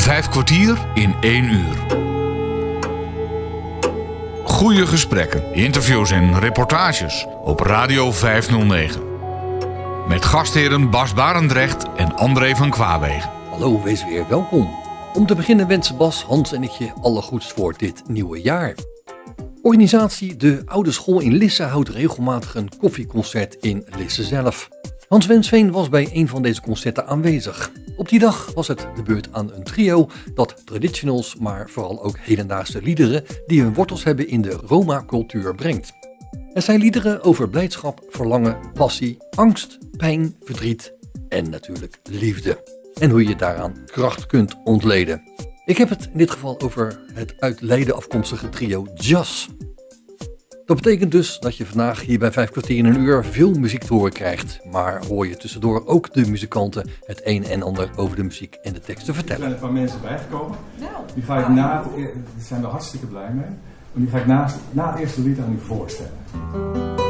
Vijf kwartier in één uur. Goede gesprekken, interviews en reportages op Radio 509. Met gastheren Bas Barendrecht en André van Kwaabegen. Hallo, wees weer welkom. Om te beginnen wensen Bas, Hans en ik je alle goeds voor dit nieuwe jaar. Organisatie De Oude School in Lisse houdt regelmatig een koffieconcert in Lisse zelf. Hans Wensveen was bij een van deze concerten aanwezig. Op die dag was het de beurt aan een trio dat traditionals, maar vooral ook hedendaagse liederen die hun wortels hebben in de Roma-cultuur brengt. Het zijn liederen over blijdschap, verlangen, passie, angst, pijn, verdriet en natuurlijk liefde. En hoe je daaraan kracht kunt ontleden. Ik heb het in dit geval over het uit Leiden afkomstige trio Jazz. Dat betekent dus dat je vandaag hier bij 5 kwartier in een uur veel muziek te horen krijgt. Maar hoor je tussendoor ook de muzikanten het een en ander over de muziek en de teksten vertellen. Er zijn een paar mensen bijgekomen. Nou, Die ga ik na het, e- daar zijn we hartstikke blij mee. En die ga ik na, na het eerste lied aan u voorstellen.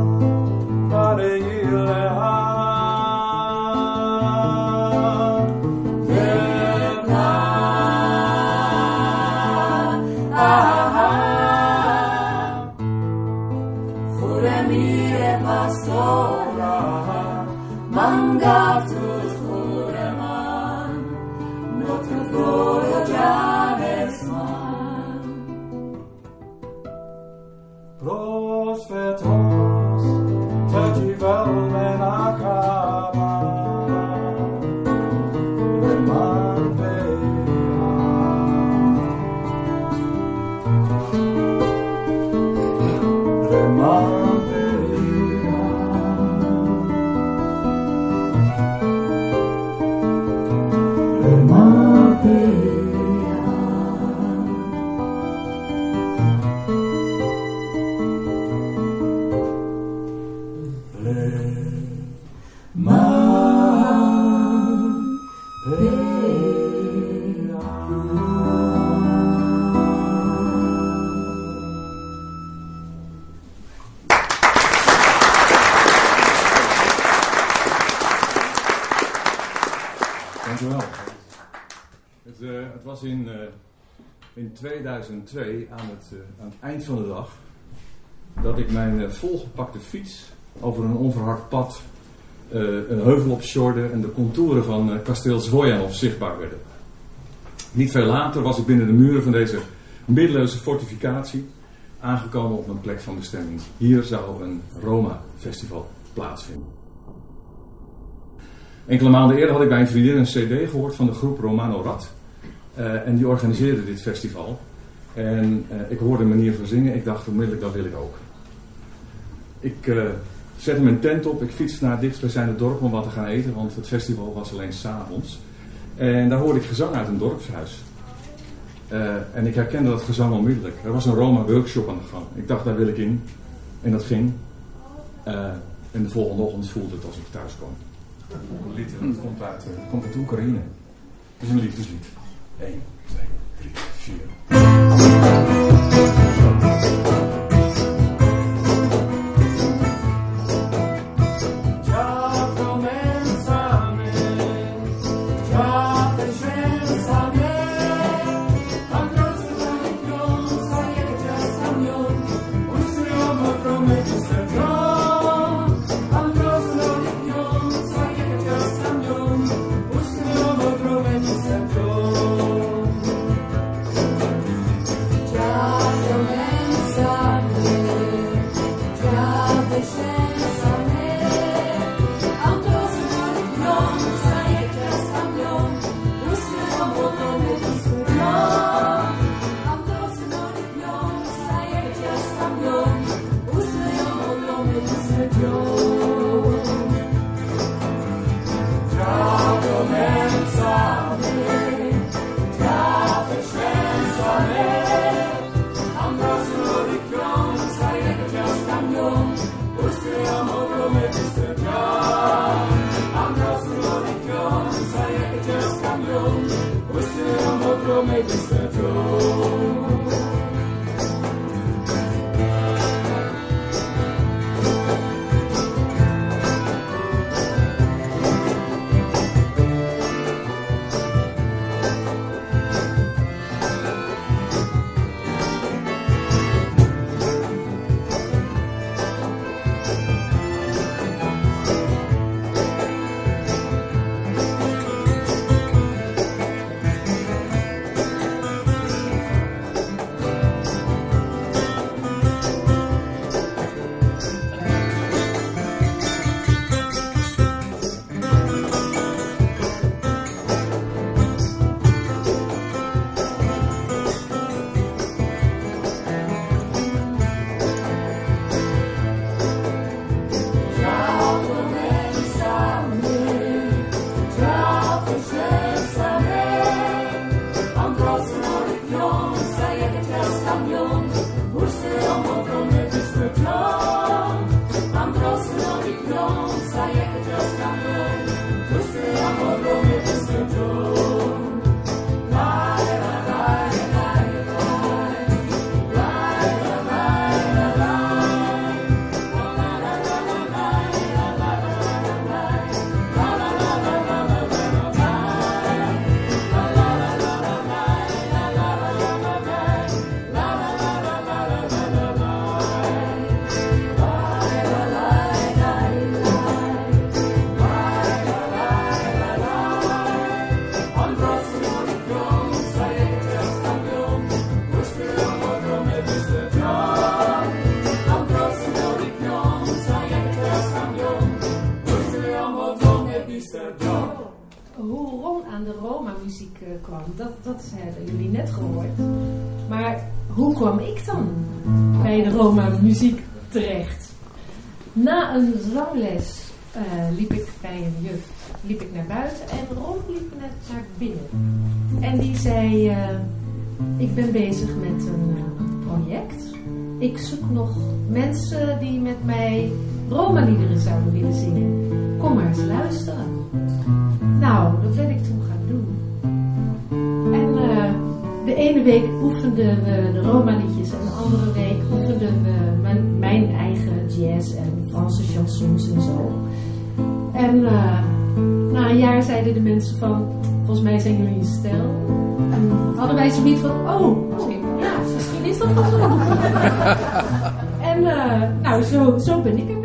2002, aan het, eh, aan eind van de dag, dat ik mijn eh, volgepakte fiets over een onverhard pad eh, een heuvel op sjorde en de contouren van eh, kasteel Zwojanov zichtbaar werden. Niet veel later was ik binnen de muren van deze middeleeuwse fortificatie aangekomen op mijn plek van bestemming. Hier zou een Roma-festival plaatsvinden. Enkele maanden eerder had ik bij een vriendin een cd gehoord van de groep Romano Rad. En die organiseerde dit festival. En eh, ik hoorde een manier van zingen. Ik dacht onmiddellijk, dat wil ik ook. Ik eh, zette mijn tent op. Ik fietste naar het dichtstbijzijnde dorp om wat te gaan eten. Want het festival was alleen s'avonds. En daar hoorde ik gezang uit een dorpshuis. Eh, en ik herkende dat gezang onmiddellijk. Er was een Roma workshop aan de gang. Ik dacht, daar wil ik in. En dat ging. En de volgende ochtend voelde het als ik thuis kwam. Het lied dat komt uit, uh, komt uit Oekraïne. Het is een liefdeslied. 1, 2, 3, few. Roma-muziek terecht? Na een zangles eh, liep ik bij een juf liep ik naar buiten en Ron liep net naar binnen. En die zei, eh, ik ben bezig met een eh, project. Ik zoek nog mensen die met mij Roma-liederen zouden willen zingen. Kom maar eens luisteren. Nou, dat ben ik toen gaan doen. En de ene week oefenden we de Roma-liedjes en de andere week Chansons en zo. En eh, na een jaar zeiden de mensen van, volgens mij zijn jullie een stijl. En hadden wij zoiets van, oh, oh, ja, misschien is dat wel zo. en eh, nou, zo, zo ben ik erbij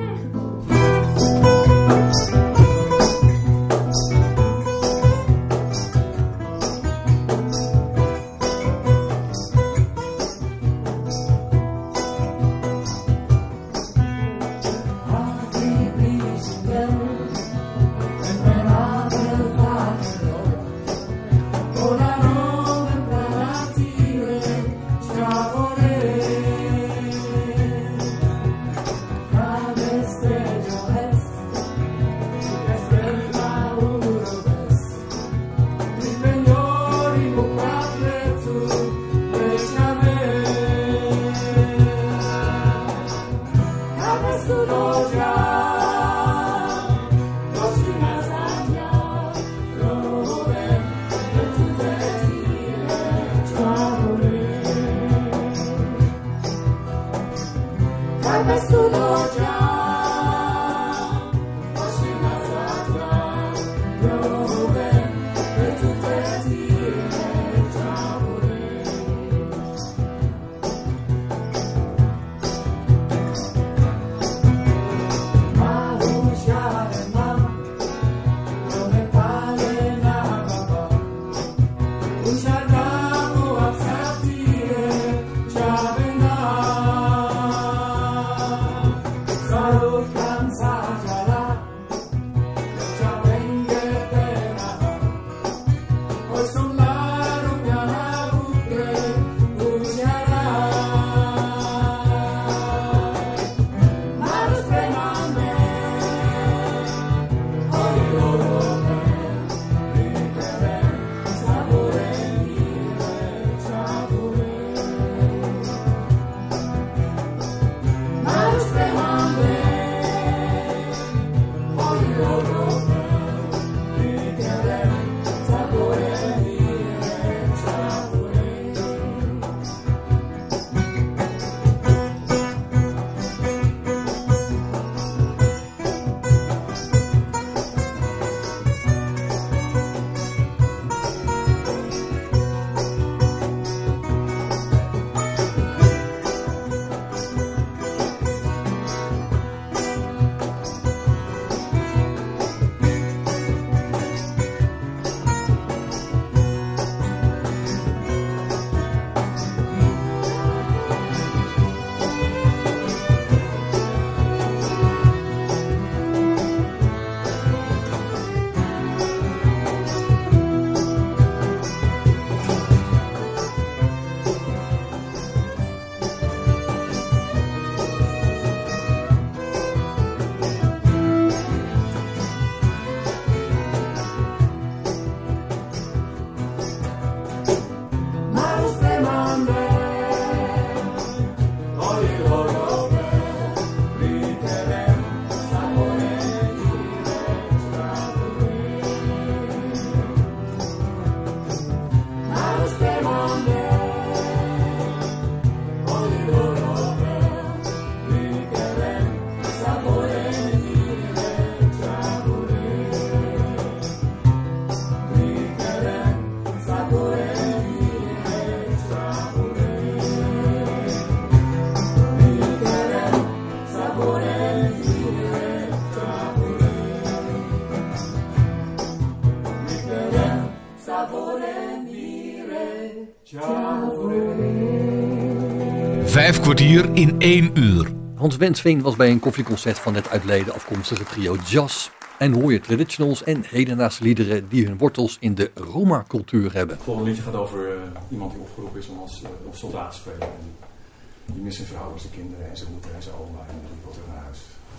Vijf kwartier in één uur. Hans Wensveen was bij een koffieconcert van het uit Leiden afkomstige trio Jazz. En hoor je traditionals en hedendaagse liederen die hun wortels in de Roma-cultuur hebben. Het volgende liedje gaat over eh, iemand die opgeroepen is om als eh, soldaat te spelen. Die, die mist zijn vrouw en zijn kinderen en zijn moeder en zijn oma en die wil naar huis.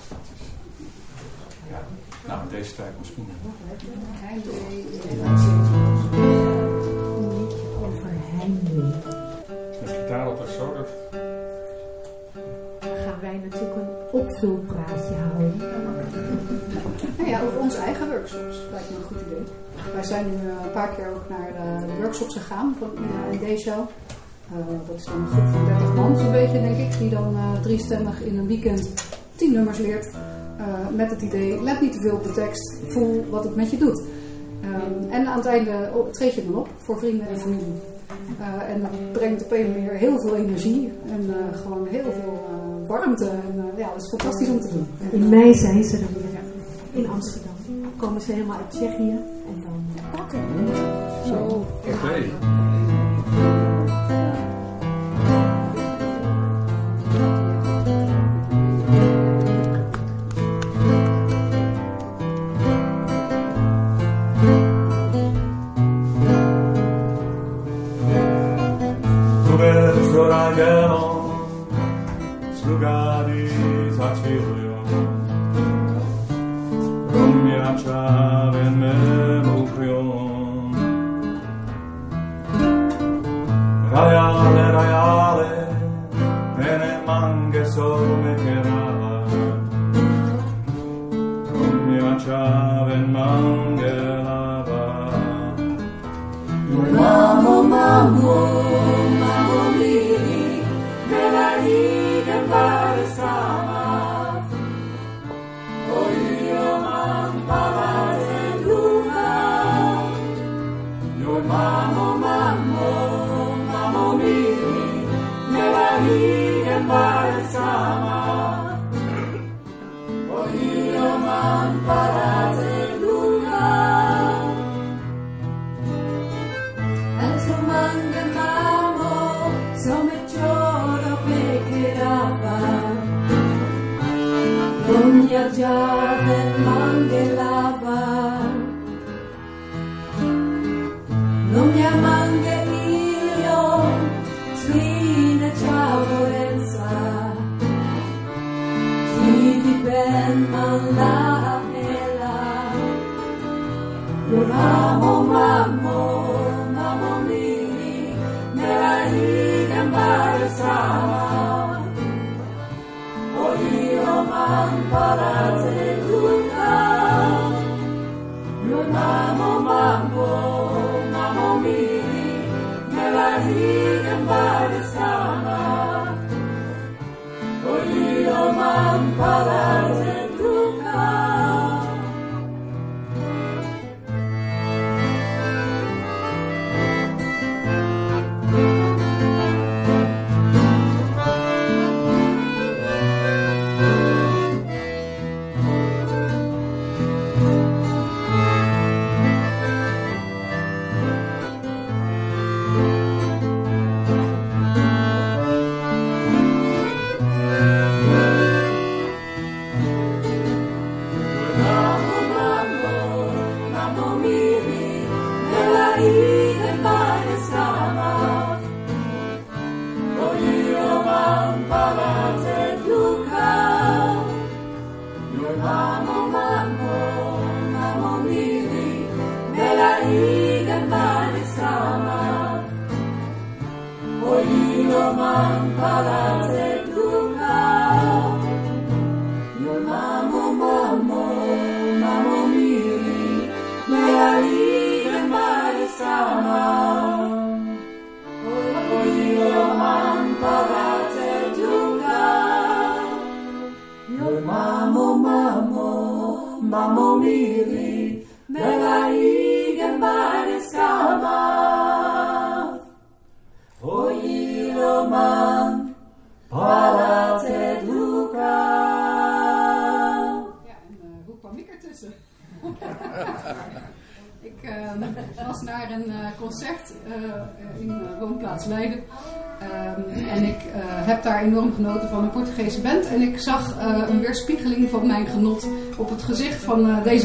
Dat is, ja, nou, in deze tijd misschien. Met gitaar op en zo. Dat... Gaan wij natuurlijk een opvulpraatje houden. Nou ja, over onze eigen workshops. Lijkt me een goed idee. Wij zijn nu eh, een paar keer ook naar de, workshops gegaan van uh, D-show. dat is dan een groep van 30 man, zo'n beetje denk ik, die dan uh, driestemmig in een weekend 10 nummers leert. Uh, met het idee, let niet te veel op de tekst, voel wat het met je doet. Um, en aan het einde oh, treed je dan op voor vrienden en familie. Uh, en dat brengt op een manier heel veel energie en uh, gewoon heel veel warmte. En ja, dat is fantastisch om te doen. In mei zijn ze er weer in Amsterdam. Komen ze helemaal uit Tsjechië en dan. Oké. Okay. Zo, oké. Okay. gradi zaćvilują. Rumiacza memu kryją. Rajale, rajale, tene mange sorme kerala. Rumiacza mange lava. Mamo, mamo,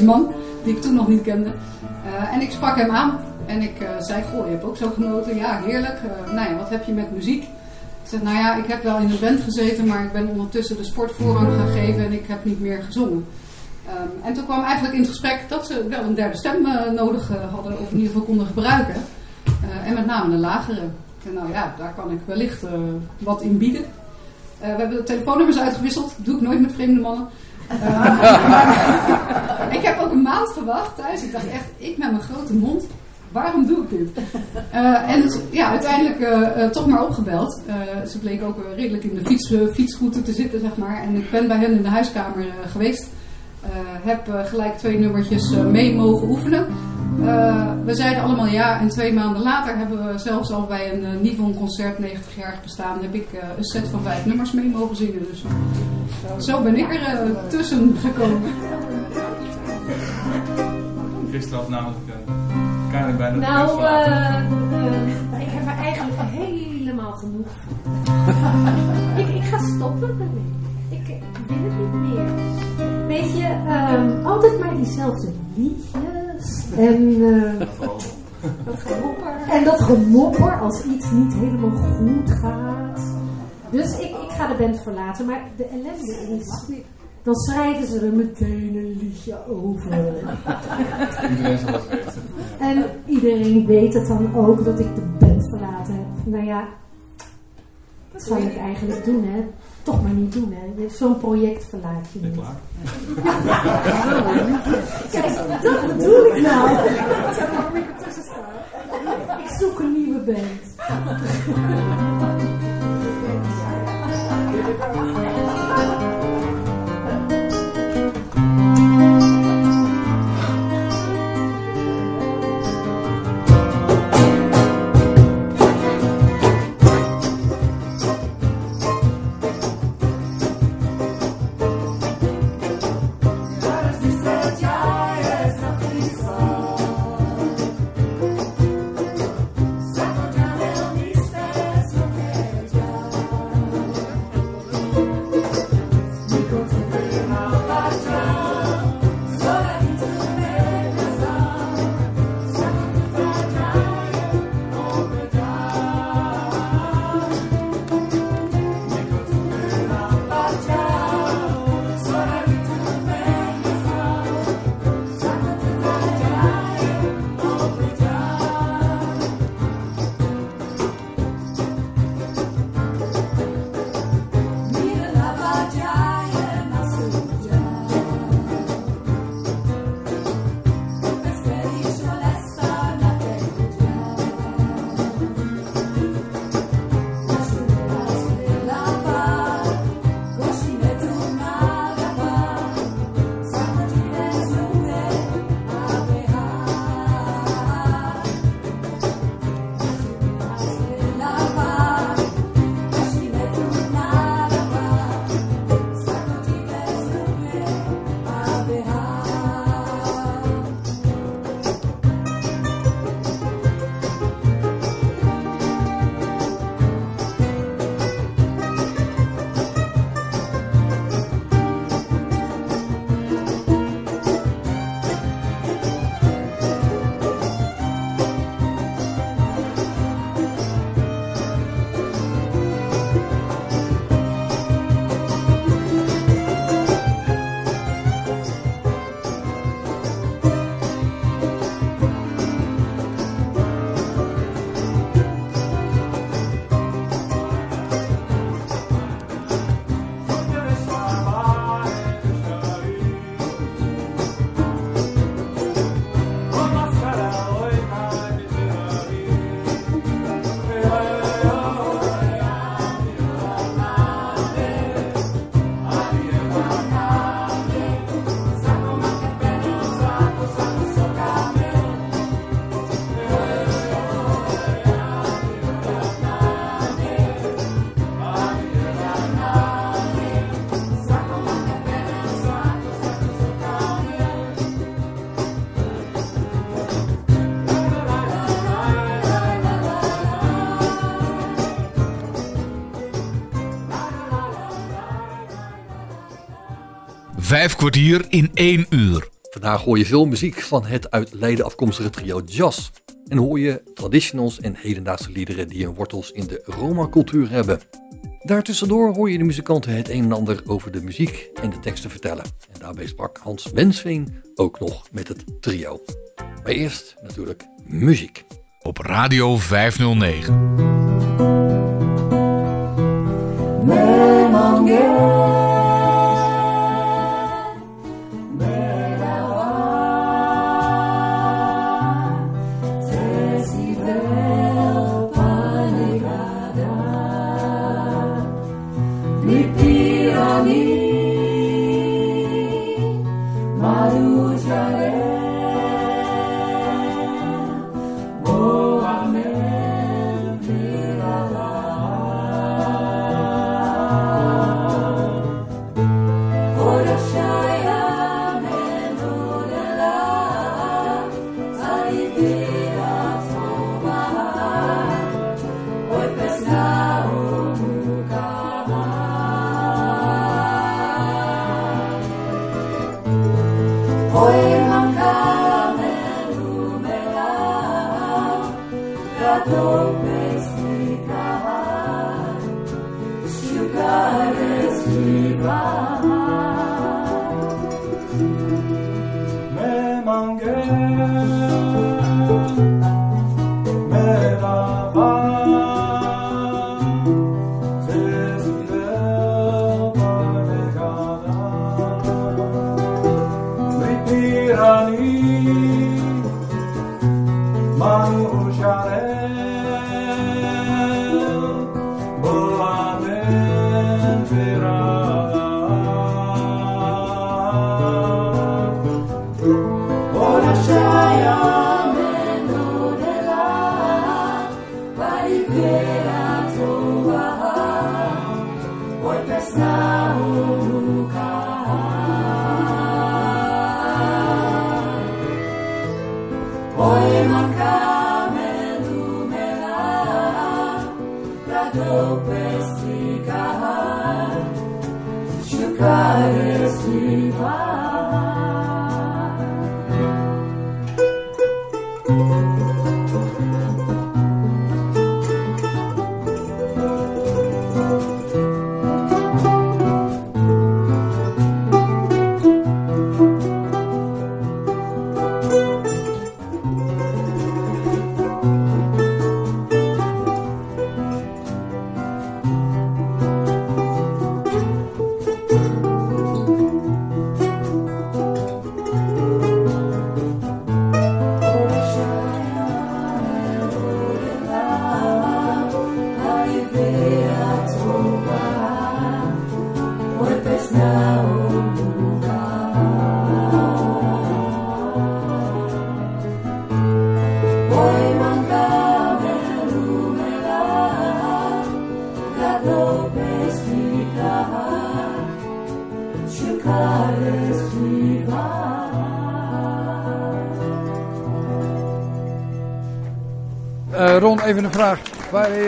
man, die ik toen nog niet kende. Eh, en ik sprak hem aan. En ik eh, zei, goh, je hebt ook zo genoten. Ja, heerlijk. Eh, nou ja, wat heb je met muziek? Ik zeg, nou ja, ik heb wel in een band gezeten, maar ik ben ondertussen de sport voorrang gaan geven en ik heb niet meer gezongen. Ehm, en toen kwam eigenlijk in het gesprek dat ze wel een derde stem nodig hadden, of in ieder geval konden gebruiken. En met name een lagere. En nou ja, daar kan ik wellicht wat in bieden. We hebben de telefoonnummers uitgewisseld. Dat doe ik nooit met vreemde mannen. Ik heb ook een maand gewacht thuis. Ik dacht echt, ik met mijn grote mond, waarom doe ik dit? Eh, en dus, ja, uiteindelijk eh, eh, toch maar opgebeld. Ze bleek ook redelijk in de fiets, fietsroute te zitten, zeg maar. En ik ben bij hen in de huiskamer geweest. Heb gelijk twee nummertjes mee mogen oefenen. Eh, we zeiden allemaal ja en twee maanden later hebben we zelfs al bij een uh, Nivon concert 90 jaar bestaan heb ik eh, een set van vijf nummers mee mogen zingen. Dus eh, zo ben ik er eh, tussen gekomen. Gisteren had namelijk Karin bijna Nou, eh, eh, ik heb er eigenlijk helemaal genoeg. ik, ik ga stoppen ermee. Ik, ik wil het niet meer. Weet je, ehm, altijd maar diezelfde liedjes. En, eh, Dat gemopper. en dat gemopper als iets niet helemaal goed gaat. Dus ik, ik ga de band verlaten. Maar de ellende is... Dan schrijven ze er meteen een liedje over. Iedereen zal dat weten. En iedereen weet het dan ook dat ik de band verlaten heb. Nou ja, wat zou ik eigenlijk doen, hè? Toch maar niet doen, hè? Zo'n project verlaat je niet. klaar? Kijk, dat bedoel ik nou. ik zoek een nieuwe band. Waar Vijf kwartier in één uur. Vandaag hoor je veel muziek van het uit Leiden afkomstige trio Jazz. En hoor je traditionals en hedendaagse liederen die hun wortels in de Roma-cultuur hebben. Daartussendoor hoor je de muzikanten het een en ander over de muziek en de teksten vertellen. En daarbij sprak Hans Wensveen ook nog met het trio. Maar eerst natuurlijk muziek. Op Radio 509.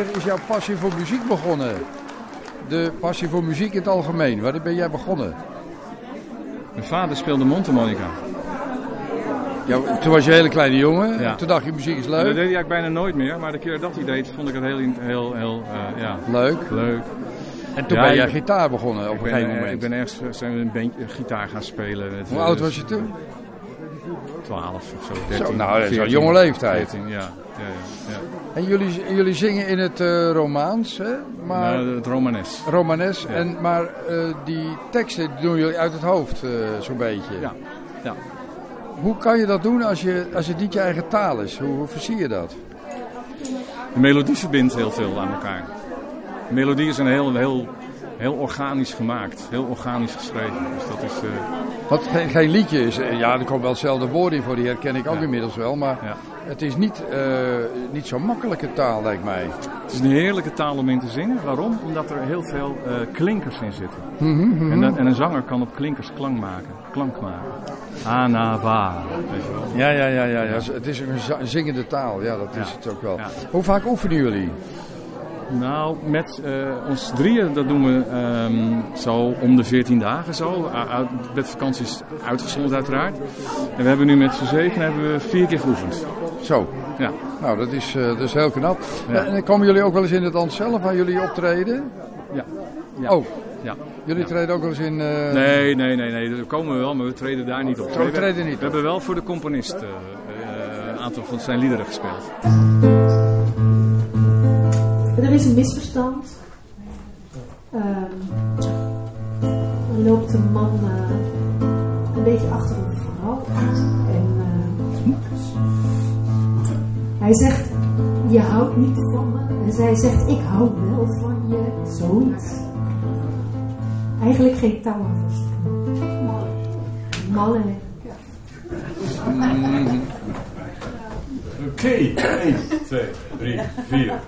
Wanneer is jouw passie voor muziek begonnen? De passie voor muziek in het algemeen. Wanneer ben jij begonnen? Mijn vader speelde mondharmonica. Ja, toen was je een hele kleine jongen. Ja. Toen dacht je muziek is Dat deed leuk. hij eigenlijk bijna nooit meer, maar de keer dat hij deed vond ik het heel, heel, heel eh, ja, Leuk. leuk. En toen Ja, ben jij gitaar begonnen op Ik een ben, gegeven moment. ik ben ergens eh, zijn we een bandje, gitaar gaan spelen. met, Hoe eh, oud was je toen? 12 of zo. 13, nou, dat is wel 14, jonge leeftijd. 14, ja, ja, ja, ja. En jullie, jullie zingen in het eh, Romaans, hè? Maar, Nou, het Romanes. Romanes. En, maar eh, die teksten doen jullie uit het hoofd, eh, zo'n beetje. Ja, ja. Hoe kan je dat doen als, je, als het niet je eigen taal is? Hoe, hoe je dat? De melodie verbindt heel veel aan elkaar. De melodie is een heel, heel, heel organisch gemaakt, heel organisch geschreven. Dus dat is, Wat geen, geen liedje is. eh, Ja, er komen wel hetzelfde woorden in voor, die herken ik ook Ja. inmiddels wel. Maar ja. het is niet, eh, niet zo'n makkelijke taal, lijkt mij. Het is een heerlijke taal om in te zingen. Waarom? Omdat er heel veel eh, klinkers in zitten. Mhm, En, dan- en een zanger kan op klinkers klank maken. Klank maken. Anava. Ja, ja, ja, ja, ja. Het is een zingende taal, ja, dat is Ja. het ook wel. Hoe vaak oefenen jullie? Nou, met uh, ons drieën, dat doen we um, zo om de 14 dagen zo. Met vakanties uitgezonderd uiteraard. En we hebben nu met z'n zeven hebben we vier keer geoefend. Zo. Ja. Nou, dat is, uh, dat is heel knap. Ja. En komen jullie ook wel eens in het dans zelf waar jullie optreden? Ja. ja. Oh. Ja. Jullie ja. treden ook wel eens in... Uh... Nee, nee, nee, nee. Dat komen we wel, maar we treden daar niet op. we treden niet We hebben wel voor de componist een aantal van zijn liederen gespeeld. Er is een misverstand. Um, er loopt een man uh, een beetje achter een vrouw aan. En uh, hij zegt, je houdt niet van me. En zij zegt, ik hou wel van je. Zoiets. Eigenlijk geen touw aan vastgemaakt. Malle. Okej, okay. en, två, tre, fyra.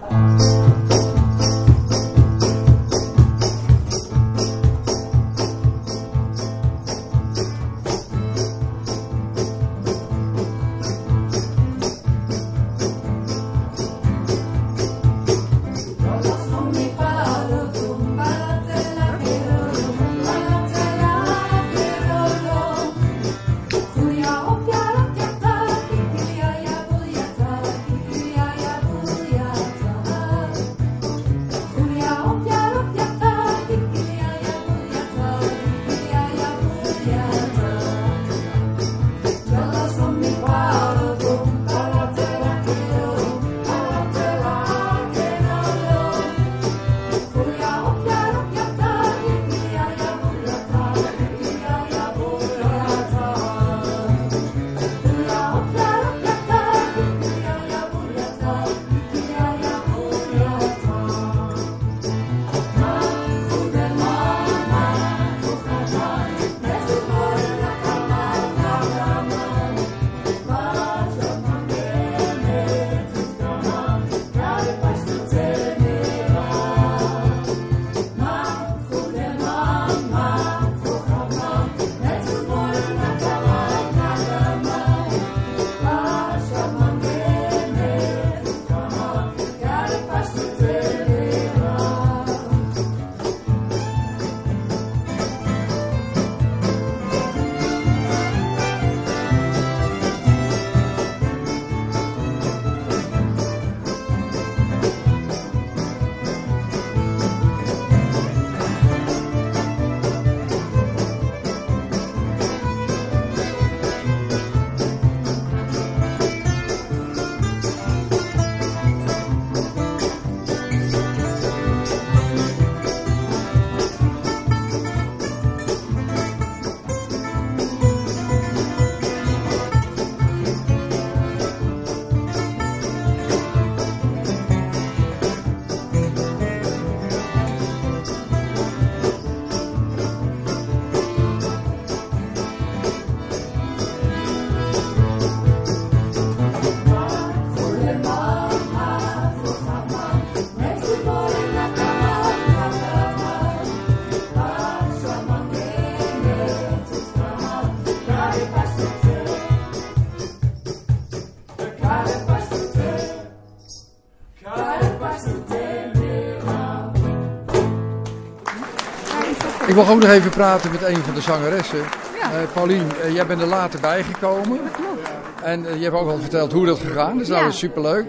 Wil ook nog even praten met een van de zangeressen. Ja. Uh, Paulien, uh, jij bent er later bijgekomen. Dat klopt. En uh, je hebt ook al verteld hoe dat gegaan is. Nou, dat is superleuk.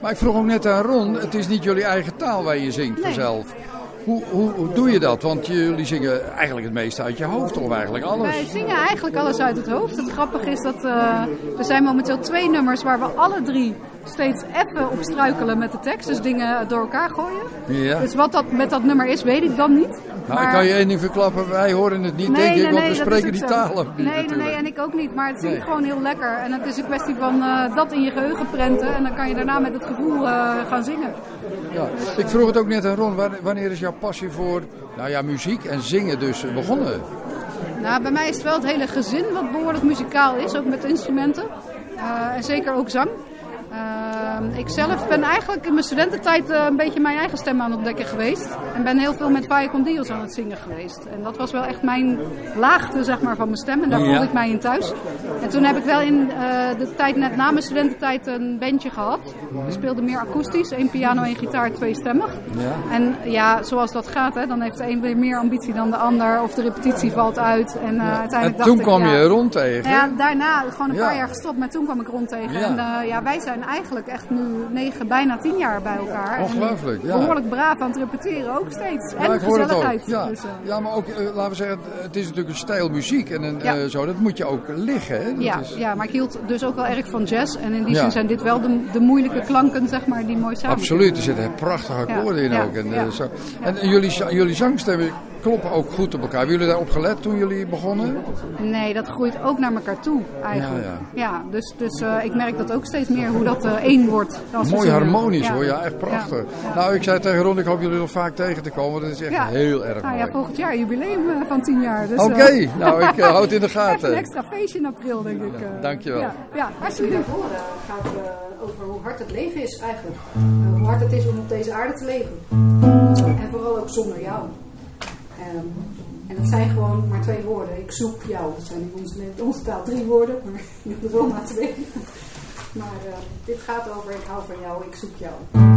Maar ik vroeg ook net aan Ron, het is niet jullie eigen taal waar je zingt nee. vanzelf. Hoe, hoe, hoe, doe je dat? Want jullie zingen eigenlijk het meeste uit je hoofd, of eigenlijk alles? Wij zingen eigenlijk alles uit het hoofd. Het grappige is dat uh, er zijn momenteel twee nummers waar we alle drie steeds even op struikelen met de tekst. Dus dingen door elkaar gooien. Ja. Dus wat dat met dat nummer is, weet ik dan niet. Nou, ik kan je één ding verklappen, wij horen het niet, nee, denk nee, ik, want nee, we spreken die ook zo. talen niet Nee, nee, en ik ook niet. Maar het Nee. gewoon heel lekker. En het is een kwestie van uh, dat in je geheugen prenten. En dan kan je daarna met het gevoel uh, gaan zingen. Ja. Ik vroeg het ook net aan Ron, wa- wanneer is jouw passie voor nou ja, muziek en zingen dus eh, begonnen? Nou, bij mij is het wel het hele gezin wat behoorlijk muzikaal is, ook met instrumenten. Uh, en zeker ook zang. Uh, ik zelf ben eigenlijk in mijn studententijd uh, een beetje mijn eigen stem aan het ontdekken geweest. En ben heel veel met Vaya con Dios aan het zingen geweest. En dat was wel echt mijn laagte zeg maar, van mijn stem. En daar voelde ik mij in thuis. En toen heb ik wel in uh, de tijd net na mijn studententijd een bandje gehad. We speelden meer akoestisch. één piano, één gitaar, twee stemmig. Ja. En ja, zoals dat gaat, hè, dan heeft de een weer meer ambitie dan de ander. Of de repetitie valt uit. En, uh, uiteindelijk en toen dacht kwam ik, je rond tegen. Ja, daarna gewoon een paar jaar gestopt. Maar toen kwam ik rond tegen. En ja, wij zijn eigenlijk echt nu negen, bijna tien jaar bij elkaar. Ongelooflijk, ja. Behoorlijk braaf aan het repeteren ook steeds. En ik gezelligheid. Ja. Dus, uh, ja, maar ook, uh, laten we zeggen, het is natuurlijk een stijl muziek. En een, Ja. zo, dat moet je ook liggen. Hè? Dat ja, is, ja, maar ik hield dus ook wel erg van jazz. En in die zin zijn dit wel de, de moeilijke klanken, zeg maar, die mooi samen. Absoluut, er zitten prachtige akkoorden in ook. En, eh, zo. en, jullie, jullie zangstemmen kloppen ook goed op elkaar. Hebben jullie daarop gelet toen jullie begonnen? Nee, dat groeit ook naar elkaar toe eigenlijk. Ja, Ja, dus, dus eh, ik merk dat ook steeds meer hoe dat eh, één wordt. Als Mooi harmonisch hoor, ja, echt prachtig. Ja. Nou, ik zei tegen Ron, ik hoop jullie nog vaak tegen te komen. want Dat is echt Ja. heel erg Nou mooi. ja, volgend jaar jubileum eh, van tien jaar. Dus, Oké, nou, ik, houd het in de Even gaten. een extra feestje in april, denk ik. Dankjewel. Ja, ja alsjeblieft. Daarvoor eh, gaat het over hoe hard het leven is eigenlijk. Hoe hard het is om op deze aarde te leven. En vooral ook zonder jou. Ehm, en dat zijn gewoon maar twee woorden. Ik zoek jou. Dat zijn in onze, taal drie woorden, maar in de Roma twee. Maar eh, dit gaat over ik hou van jou, ik zoek jou.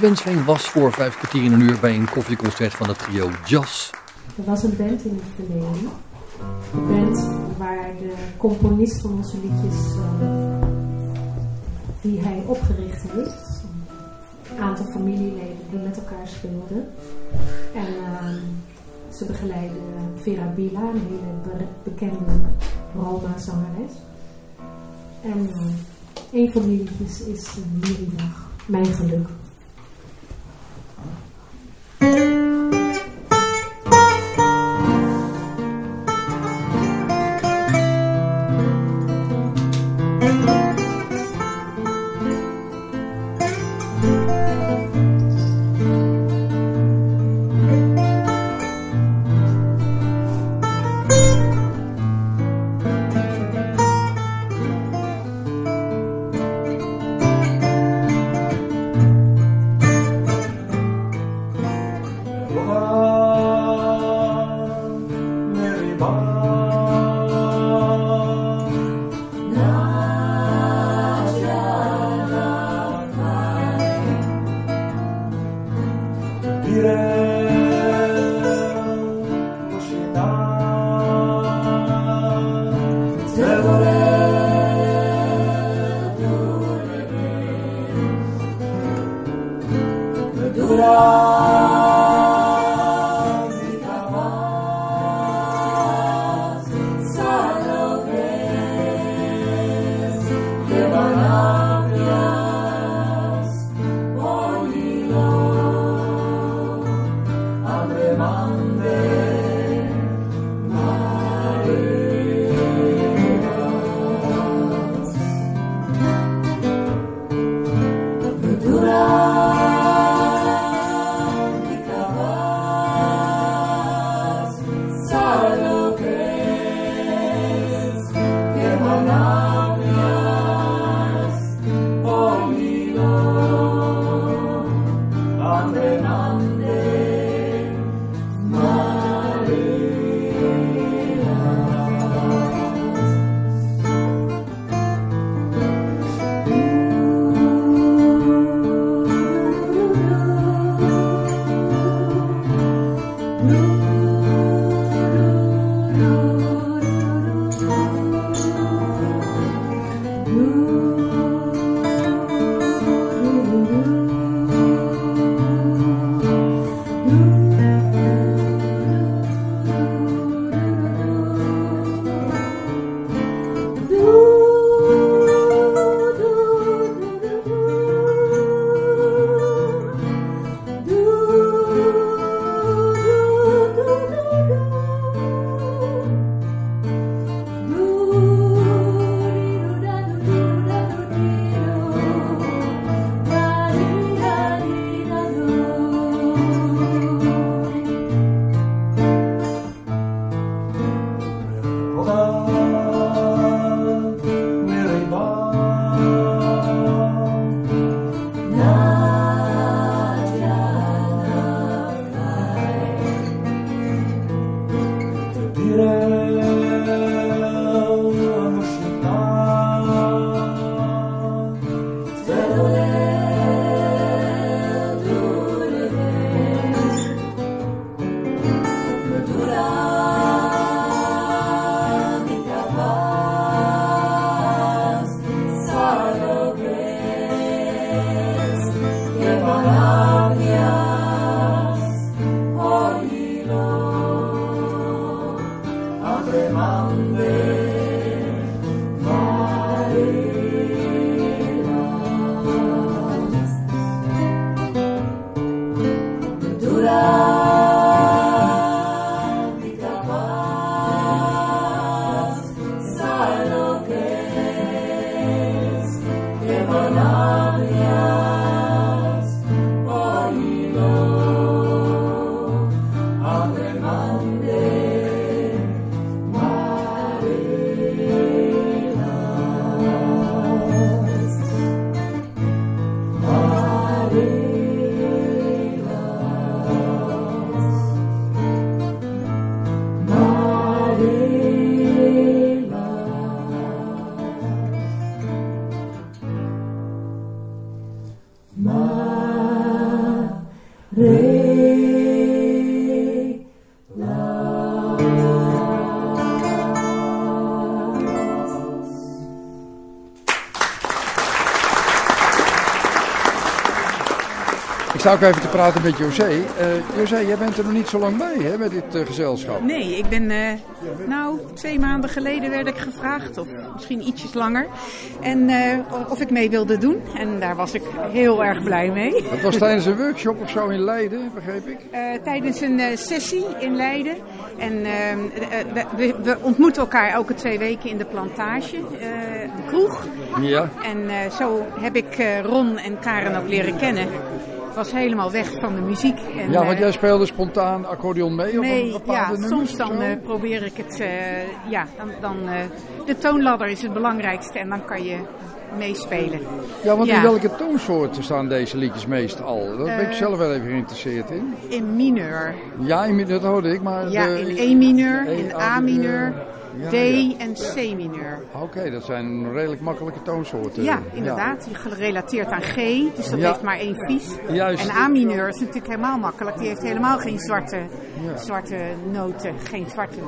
Wensveen was voor vijf kwartier in een uur bij een koffieconcert van het trio Jazz. Er was een band in het verleden. Een band waar de componist van onze liedjes, uh, die hij opgericht heeft, een aantal familieleden die met elkaar speelden. En uh, ze begeleiden Vera Bila, een hele bekende Roma-zangeres. En uh, een van die liedjes is Miridag, Mijn Geluk. Sta ook even te praten met José. Uh, José, jij bent er nog niet zo lang bij hè, met dit uh, gezelschap. Nee, ik ben, uh, nou, twee maanden geleden werd ik gevraagd, of misschien ietsjes langer. En of ik mee wilde doen. En daar was ik heel erg blij mee. Dat was tijdens een workshop of zo in Leiden, begreep ik? tijdens een sessie in Leiden. En we, we, ontmoeten elkaar elke twee weken in de plantage, een kroeg. Ja. En zo heb ik Ron en Karen ook leren kennen was helemaal weg van de muziek. En, ja, want jij speelde spontaan accordeon mee? Nee, op een ja, soms dan uh, probeer ik het. Uh, ja, dan, dan uh, de toonladder is het belangrijkste en dan kan je meespelen. Ja, want in welke toonsoorten staan deze liedjes meestal? Daar ben ik zelf wel even geïnteresseerd in. In mineur. Ja, in, dat hoorde ik, maar... Ja, in E mineur, in A mineur. D en C mineur. Oké, dat zijn redelijk makkelijke toonsoorten. Ja, inderdaad. Die gerelateerd aan G, dus dat heeft maar één vies. Juist. En A mineur is natuurlijk helemaal makkelijk. Die heeft helemaal geen zwarte, zwarte noten, geen zwarte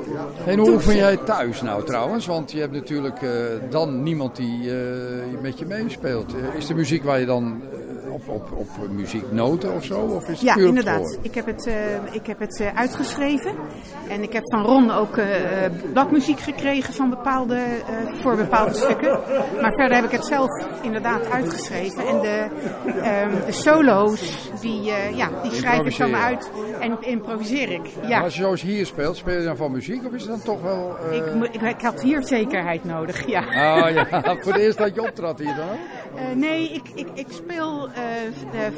En hoe oefen jij thuis nou trouwens? Want je hebt natuurlijk uh, dan niemand die uh, met je meespeelt. Uh, is de muziek waar je dan op, op, op muzieknoten of zo? Of is het ja, inderdaad. Ik heb het, uh, ik heb het uh, uitgeschreven. En ik heb van Ron ook uh, bladmuziek gekregen van bepaalde, voor bepaalde stukken. Maar verder heb ik het zelf inderdaad uitgeschreven. En de, um, de solo's, die, ja, die schrijf ik dan uit en improviseer ik. Ja. als je zoals hier speelt, speel je dan van muziek of is het dan toch wel... Ik, ik, ik, had hier zekerheid nodig, ja. Ah ja, voor de eerste dat je optrad hier dan nee, ik, ik, ik speel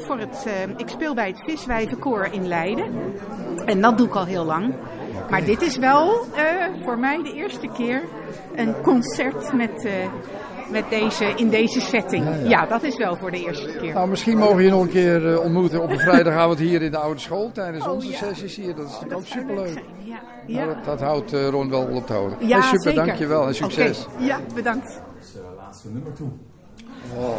voor het, ik speel bij het Viswijvenkoor in Leiden. En dat doe ik al heel lang. Maar dit is wel voor mij de eerste keer een concert met, met deze, in deze setting. Ja, ja. ja, dat is wel voor de eerste keer. Nou, misschien mogen we je nog een keer ontmoeten op een vrijdagavond hier in de oude school tijdens oh, onze ja. sessies hier. Dat is natuurlijk ook superleuk. Ja. Ja. Nou, dat, dat, houdt Ron wel op te houden. Ja, hey, super, zeker. dankjewel en succes. Okay. Ja, bedankt. Dat is het laatste nummer toe. Oh.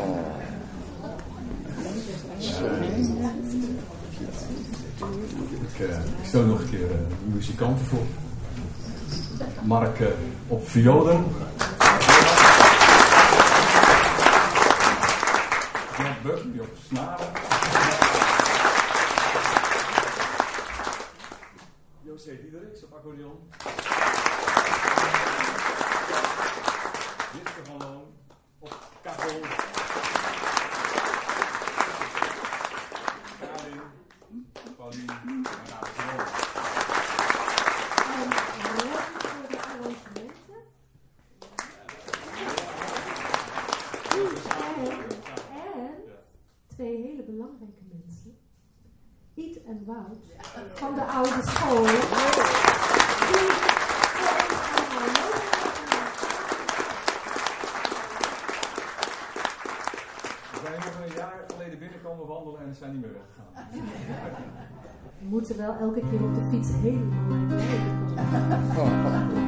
Ik, uh, ik stel nog een keer uh, muzikanten voor. Mark uh, op violen. Buck op snaren. José Diederiks op accordeon. Jitke van Loon op kachel. twee hele belangrijke mensen. Iet en Wout van de oude school. We zijn nog een jaar geleden binnenkomen wandelen en zijn niet meer weggegaan. We moeten wel elke keer op de fiets helemaal naar beneden komen.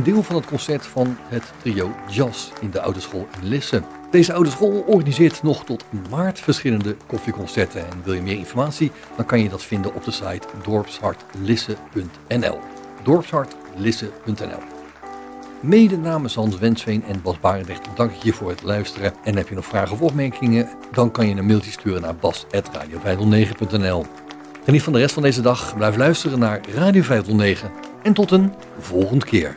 Een deel van het concert van het trio Jazz in de Oude School in Lisse. Deze oude school organiseert nog tot maart verschillende koffieconcerten. En wil je meer informatie, dan kan je dat vinden op de site dorpshartlisse.nl. dorpshartlisse.nl Mede namens Hans Wensveen en Bas Barendrecht dank ik je voor het luisteren. En heb je nog vragen of opmerkingen, dan kan je een mailtje sturen naar bas.radio509.nl. Geniet van de rest van deze dag, blijf luisteren naar Radio 509 en tot een volgende keer.